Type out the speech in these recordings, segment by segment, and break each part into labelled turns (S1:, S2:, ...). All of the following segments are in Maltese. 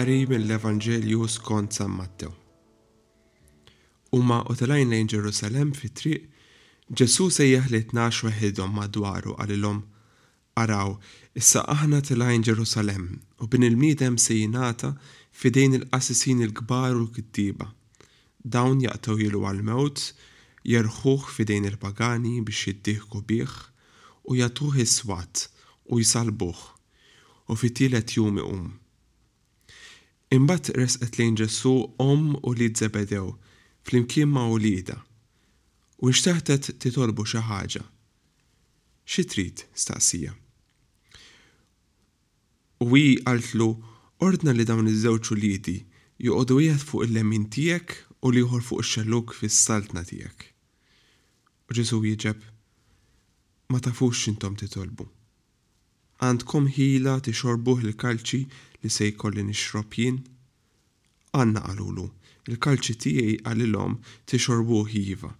S1: Qari mill-Evanġelju skont San Mattew. Huma u telajn lejn Ġerusalem fi triq, Ġesù sejjaħ li tnax weħidhom madwaru qalilhom, Araw, issa aħna tilgħin Ġerusalemm, u Bin il-bniedem se jingħata f'idejn il-qassisin il-kbar u l-kittieba. Dawn jaqtgħuhielu għall-mewt, jerħuh f'idejn il-pagani biex jiddieħku bih, u jagħtuh is-swat, u jsallbuh, u fit-tielet jum iqum. Imbagħad resqet lejn Ġesù omm ulied Żebedew flimkien ma' uliedha, u nxteħtet titolbu xi ħaġa. Xi trid? staqsieha. U hi qaltlu, Ordna li dawn iż-żewġ uliedi joqogħdu wieħed fuq il-lemin tiegħek u l-ieħor fuq ix-xellug fis-saltna tiegħek. U Ġesù wieġeb, Ma tafux x'intom titolbu. Għandkom ħila tixorbuh il-kalċi li se jkolli nixrob jien? Għandna, qalulu, il-kalċi tiegħi qalilhom tixorbuh iva,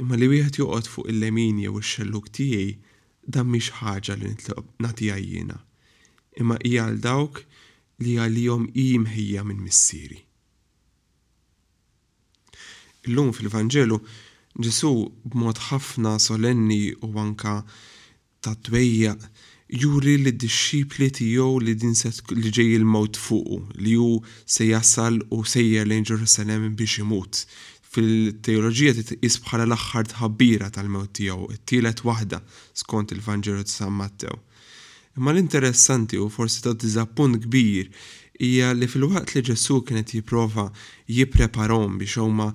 S1: imma li wieħed joqgħod fuq il-lemin jew ix-xellug tiegħi dan mhix ħaġa li nitlob nagħtiha jiena, imma hija għal dawk li għalihom hi mħejja minn Missieri. Illum fil-Vanġelu, Ġesù b'mod ħafna solenni u anke tat-twejjaq juri lid-dixxipli tiegħu li din se li ġej il-mewt fuqu, li hu se jasal u sejjer lejn Ġerusalemm biex imut. Fil-teoloġija titqies bħala l-aħħar tħabbira tal-mewt tiegħu, it-tielet waħda, skont il-Vanġelu ta' San Mattew. Imma l-interessanti u forsi ta' diżappunt kbir hija li filwaqt li Ġesù kien qed jipprova jippreparahom biex huma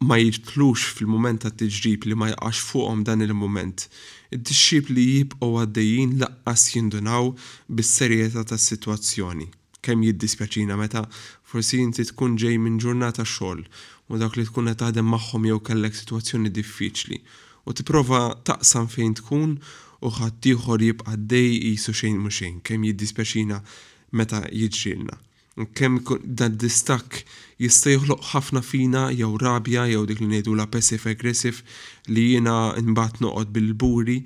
S1: ma jidħlux fil-mument tat-tiġrib li ma jaqax fuqhom dan il-mument, id-dixxipli jibqgħu għaddejjin lanqas jindunaw bis-serjetà tas-sitwazzjoni. Kemm jiddispjaċina meta forsi inti tkun ġej minn ġurnata xogħol u dawk li tkun qed taħdem magħhom jew kellek sitwazzjoni diffiċli u tipprova taqsam fejn tkun u ħaddieħor jibqa' għaddej qisu xejn mhu xejn, kemm jiddispjaċina meta jiġrilna. Kemm ikun dan distakk jista' joħloq ħafna fina jew rabja jew dik li ngħidulha passive aggressive li jiena nbagħad noqgħod bil-kburi.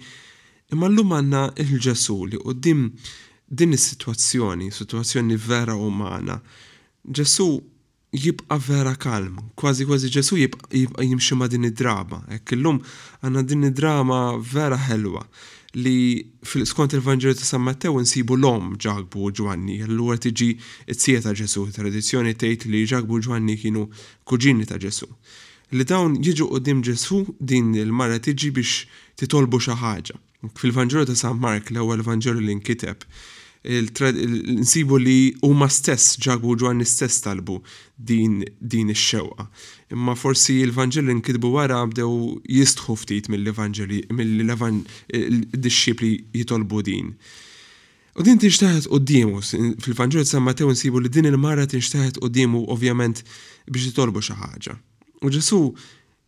S1: Imma llum għandna il-Ġesu' li quddiem din is-sitwazzjoni, sitwazzjoni vera umana, Ġesu' jibqa' vera kalm, kważi kważi Ġesu' jibqa' jimxi ma' din id-drama. Hekk illum għandna din id-drama vera ħelwa li skont il-Vanġelu ta' San Mattew insibu l-omm Ġakbu u Ġwanni, allura tiġi t-zija ta' Ġesù, tradizzjoni tgħid li Ġakbu u Ġwanni kienu kuġini ta' Ġesù. Li dawn jiġu quddiem Ġesù din il-mara tiġi biex titolbu xi ħaġa. Fil-Vanġelu ta' San Mark, l-ewwel Vanġelu li nkiteb, Insibu li huma stess, Ġakbu u Ġwanni stess talbu din din ix-xewqa. Imma forsi l-Vanġel li nkitbu wara bdew jistħu ftit milli Vanġel milli l-dixxipli jitolbu din. U din tinxteħet quddiemu, fil-Vanġel ta' San Mattew insibu li din il-mara tinxteħet quddiemu ovvjament biex titolbu xi ħaġa. U Ġesù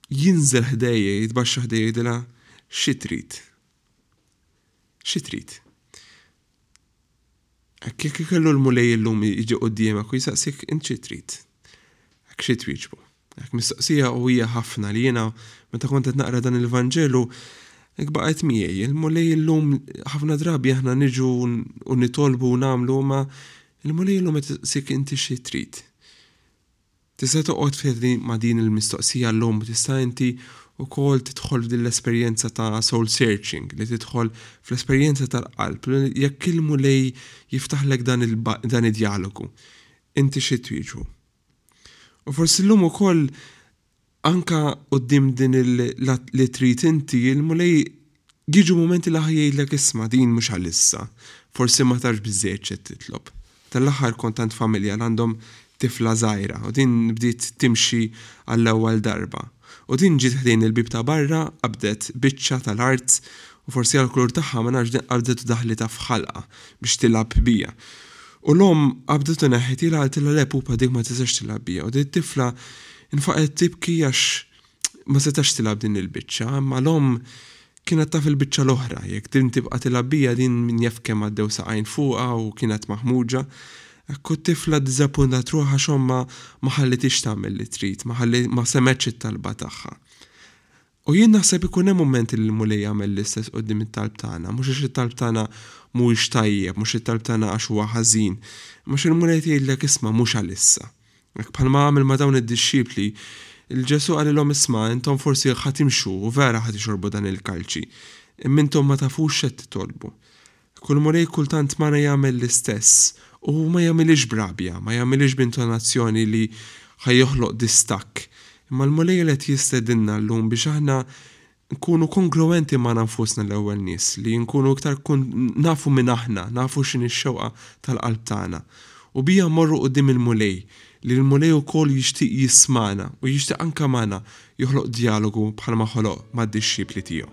S1: jinżel ħdejja, jitbaxxa ħdejja jgħidilha, Xi trid? Xi trid? Hekk jekk ikellu l-Mulej illum jiġi quddiemek u jsaqsik int xi trid? Hekk xi twieġbu? Hekk mistoqsija u hija ħafna li jiena meta kont qed naqra dan il-Vanġelu hekk baqgħet miegħi. Il-Mulej illum ħafna drabi aħna niġu u nitolbu u nagħmlu ma il-Mulej illum qed isaqsik inti xi trid? Tista' toqgħod f'idhri ma' din il-mistoqsija llum u tista' inti wkoll tidħol f'din l-esperjenza ta' soul searching, li tidħol fl-esperjenza tal-qalb, li jekk il-Mulej jiftaħlek dan il-dan id-djalogu, inti xi twieġbu. U forsi llum ukoll anke quddiem din li trid inti, il-Mulej Jiġu mumenti li Ħa jgħidlek isma' din mhux għal issa, forsi ma tafx biżżejjed x'qed titlob. Tal-aħħar kont għand familja li għandhom tifla żgħira u din bdiet timxi għall-ewwel darba. U din ġiet ħdejn il-bieb ta' barra, qabdet biċċa tal-art u forsi għall-kulur tagħha ma nafx din qabdet u daħlitha f'ħalqha biex tilgħab biha. U l-omm qabdet u neħħitilha qaltilha le pupa dik ma tistax tilgħab biha u din it-tifla nfaqgħet tibki għax ma setax tilgħab din il-biċċa, imma l-omm kienet taf il-biċċa l-oħra, jekk din tibqa' tilgħab bija din min jaf kemm għaddew saqajn fuqha u kienet maħmuġa. Ekku t-tifla ddiżappuntat ruħha x'ommha ma ħallitix tagħmel li trid, ma ħalli ma semgħetx it-talba tagħha. U jien naħseb ikun hemm mumenti li l-Mulej jagħmel l-istess qudiem it-talb tagħna, mhux għax it-talb tagħna mhuwiex tajjeb, mhux it-talb tagħna għax huwa ħażin, imma x'il-Mulej tgħidlek isma' mhux għalissa. Hekk bħalma għamel ma' dawn id-dixxipli, il-Ġesù qalilhom isma' intom forsi ħa timxu u vera ħa tixorbu dan il-kalċi, imma intom ma tafux x'qed titolbu. Kull Mulej kultant magħna jagħmel l-istess u hu ma jagħmilhiex b'rabja, ma jagħmilhiex b'intonazzjoni li ħa joħloq distakk, imma l-Mulej li qed jistedinna llum biex aħna nkunu kongruwenti magħna nfusna l-ewwel nies, li nkunu iktar nafu min aħna, nafu x'inhi x-xewqa tal-qalb tagħna, u biha mmorru quddiem il-Mulej, li l-Mulej ukoll jixtieq jismagħna u jixtieq anke magħna joħloq djalogu bħalma ħoloq mad-dixxipli tiegħu.